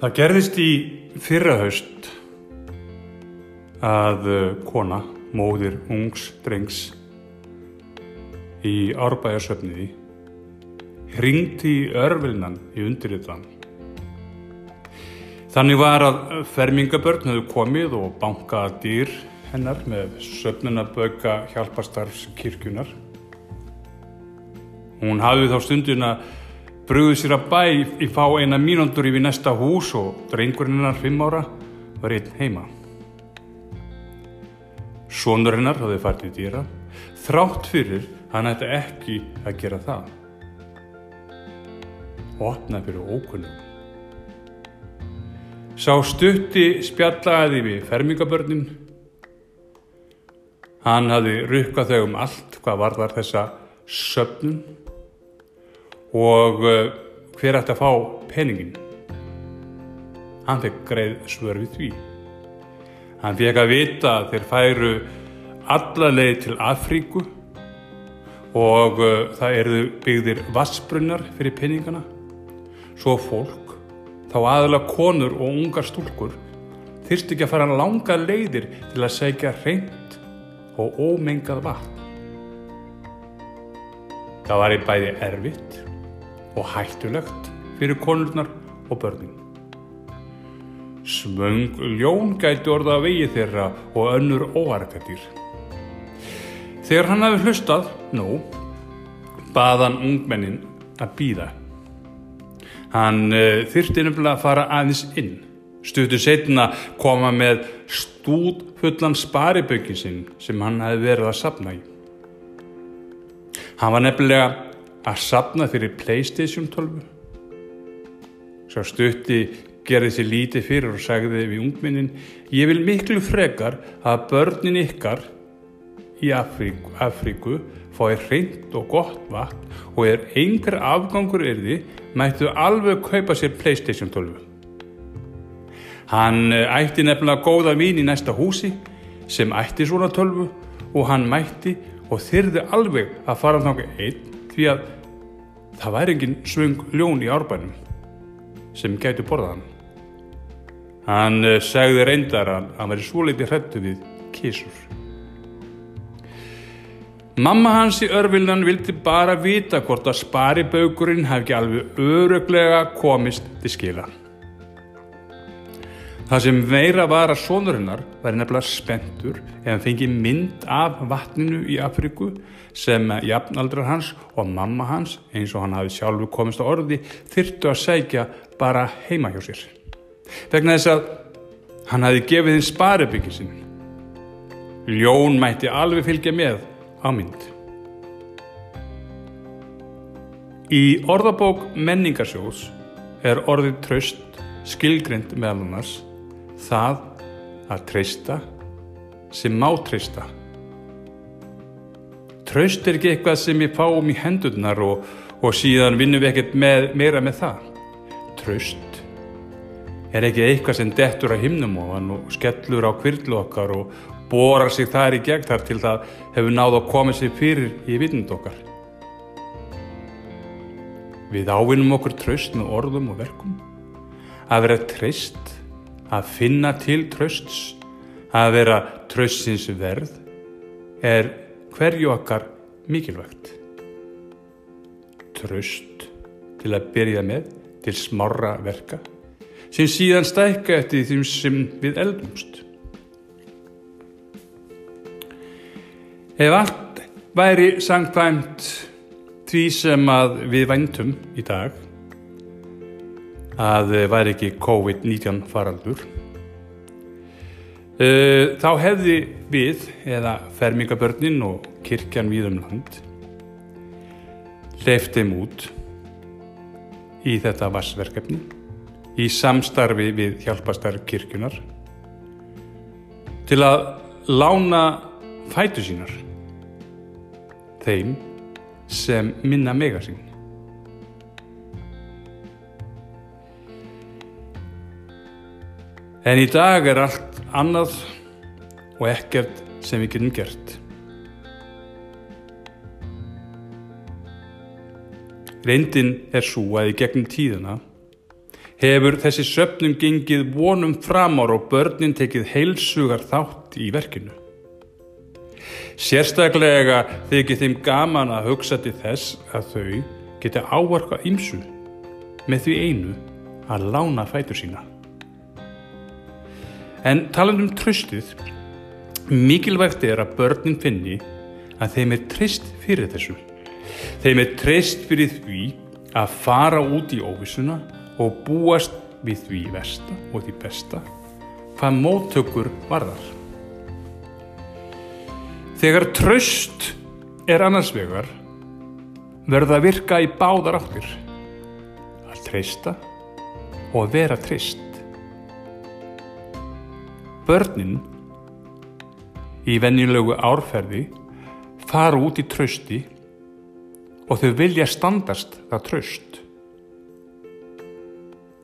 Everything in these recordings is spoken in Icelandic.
Það gerðist í fyrrahaust að uh, kona, móðir ungs drengs í árbæjarsöfniði hringti örvilnan í undirriðan. Þannig var að fermingabörn hefðu komið og bankaða dýr hennar með söfnunaböka hjálpastarfs kirkjunar. Hún hafði þá stundina brúðið sér að bæ í fá eina mínúndur yfir næsta hús og drengurinn hennar fimm ára var einn heima. Sónur hennar hafði fært í dýra, þrátt fyrir hann ætti ekki að gera það. Opna fyrir ókunnum. Sá stutti spjallaði við fermingabörnin. Hann hafði rukkað þau um allt hvað varðar þessa söpnun og uh, hver ætti að fá peningin. Hann fekk greið svör við því. Hann fekk að vita að þeir færu alla leið til Afríku og uh, það erðu byggðir vassbrunnar fyrir peningana. Svo fólk, þá aðalega konur og ungar stúlkur, þyrst ekki að fara langa leiðir til að segja reynd og ómengað vatn. Það var í bæði erfitt og hættulegt fyrir konurnar og börnin. Svöng ljón gæti orða að vegi þeirra og önnur óarkadýr. Þegar hann hafi hlustað, nú, baðan ungmennin að býða. Hann uh, þyrti nefnilega að fara aðeins inn. Stuttu setna koma með stúd fullan sparibökin sinn sem hann hafi verið að sapna í. Hann var nefnilega að sapna fyrir Playstation 12. Svo stutti gerði sér lítið fyrir og sagði við ungminnin ég vil miklu frekar að börnin ykkar í Afríku, Afríku fái hreint og gott vatn og er einhver afgangur erði mættu alveg kaupa sér Playstation 12. Hann ætti nefnilega góða vín í næsta húsi sem ætti svona 12 og hann mætti og þyrði alveg að fara þánga einn því að það væri engin svöng ljón í árbænum sem gæti borðað hann. Hann segði reyndar að hann væri svo leiti hrettu við kísur. Mamma hans í örvilnan vildi bara vita hvort að sparibaukurinn hef ekki alveg öruglega komist til skila. Það sem veira var að sónurinnar væri nefnilega spentur hann fengi mynd af vatninu í Afríku sem jafnaldrar hans og mamma hans, eins og hann hafi sjálfu komist á orði, þyrtu að segja bara heima hjá sér. Vegna þess að hann hafi gefið hinn sparibyggi sinn. Ljón mætti alveg fylgja með á mynd. Í orðabók menningarsjós er orðið tröst skilgrind meðal annars það að treysta sem má treysta. Tröst er ekki eitthvað sem við fáum í hendurnar og, og síðan vinnum við ekkert með, meira með það. Tröst er ekki eitthvað sem dettur að himnum og hann og skellur á kvirlu okkar og borar sig þar í gegn þar til það hefur náð að koma sér fyrir í vitund okkar. Við ávinnum okkur tröst með orðum og verkum. Að vera treyst, að finna til trösts, að vera tröstins verð er hverju okkar mikilvægt. Tröst til að byrja með til smára verka sem síðan stækka eftir því sem við eldumst. Ef allt væri sangkvæmt því sem að við væntum í dag að væri ekki COVID-19 faraldur. Þá hefði við eða fermingabörnin og kirkjan við um land hleyft þeim út í þetta vassverkefni í samstarfi við hjálpastar kirkjunar til að lána fætu sínar þeim sem minna mega En í dag er allt annað og ekkert sem við getum gert. Reyndin er svo að í gegnum tíðina hefur þessi söpnum gengið vonum framár og börnin tekið heilsugar þátt í verkinu. Sérstaklega þykir þeim gaman að hugsa til þess að þau geti áarka ymsu með því einu að lána fætur sína. En talandum tröstið, mikilvægt er að börnin finni að þeim er trist fyrir þessu. Þeim er trist fyrir því að fara út í óvissuna og búast við því versta og því besta hvað móttökur varðar. Þegar tröst er annars vegar verður að virka í báðar áttir að treysta og að vera treyst. Börnin í venjulegu árferði fara út í trösti og þau vilja standast það tröst.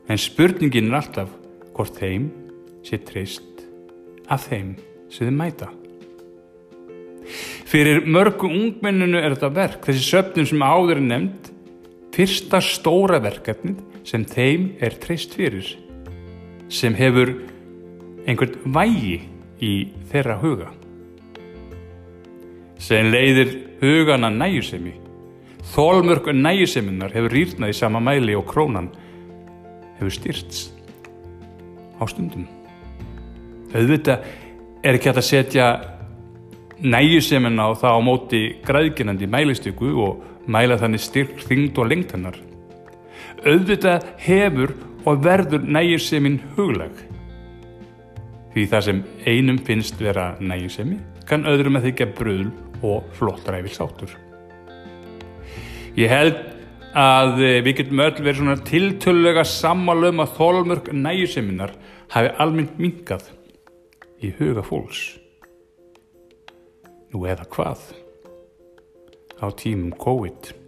En spurningin er alltaf hvort þeim sé treyst af þeim sem þau mæta. Fyrir mörgu ungmenninu er þetta verk, þessi söpnum sem áður er nefnd, fyrsta stóra verkefnið sem þeim er treyst fyrir, sem hefur einhvern vægi í þeirra huga. Sem leiðir hugana næjusemi. Þólmörg næjuseminnar hefur rýrnað í sama mæli og krónan hefur styrts á stundum. Auðvitað er ekki hægt að setja næjusemin á það á móti græðginandi mælistöku og mæla þannig styrk, þingd og lengt hennar. Auðvitað hefur og verður næjusemin huglag. Því það sem einum finnst vera næjusemi kann öðrum að þykja bröðl og flottræfil sátur. Ég held að við getum öll verið svona tiltölulega sammálum að þólmörk næjuseminar hafi almennt minkað í huga fólks. Nú eða hvað? Á tímum COVID.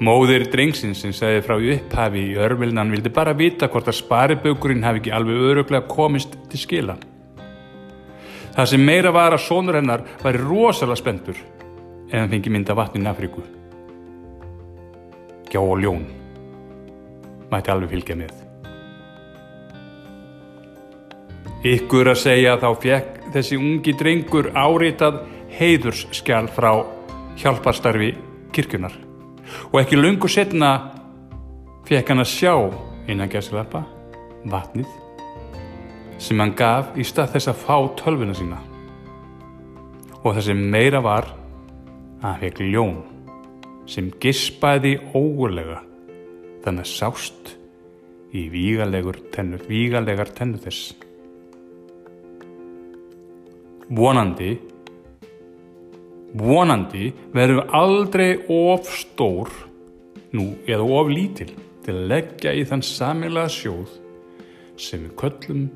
Móðir drengsins sem segði frá upphafi í örvilnan vildi bara vita hvort að sparibökurinn hafi ekki alveg öruglega komist til skila. Það sem meira var að sónur hennar væri rosalega spendur ef hann fengi mynda vatnin Afríku. Gjá og ljón mætti alveg fylgja með. Ykkur að segja þá fekk þessi ungi drengur áritað heiðursskjál frá hjálparstarfi kirkjunar og ekki lungu setna fekk hann að sjá innan gæsklappa vatnið sem hann gaf í stað þess að fá tölvuna sína. Og það sem meira var að hann fekk ljón sem gispaði ógulega þannig að sást í vígalegar tennu þess. Vonandi vonandi verðum aldrei of stór nú eða of lítil til að leggja í þann samilega sjóð sem við köllum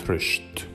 tröst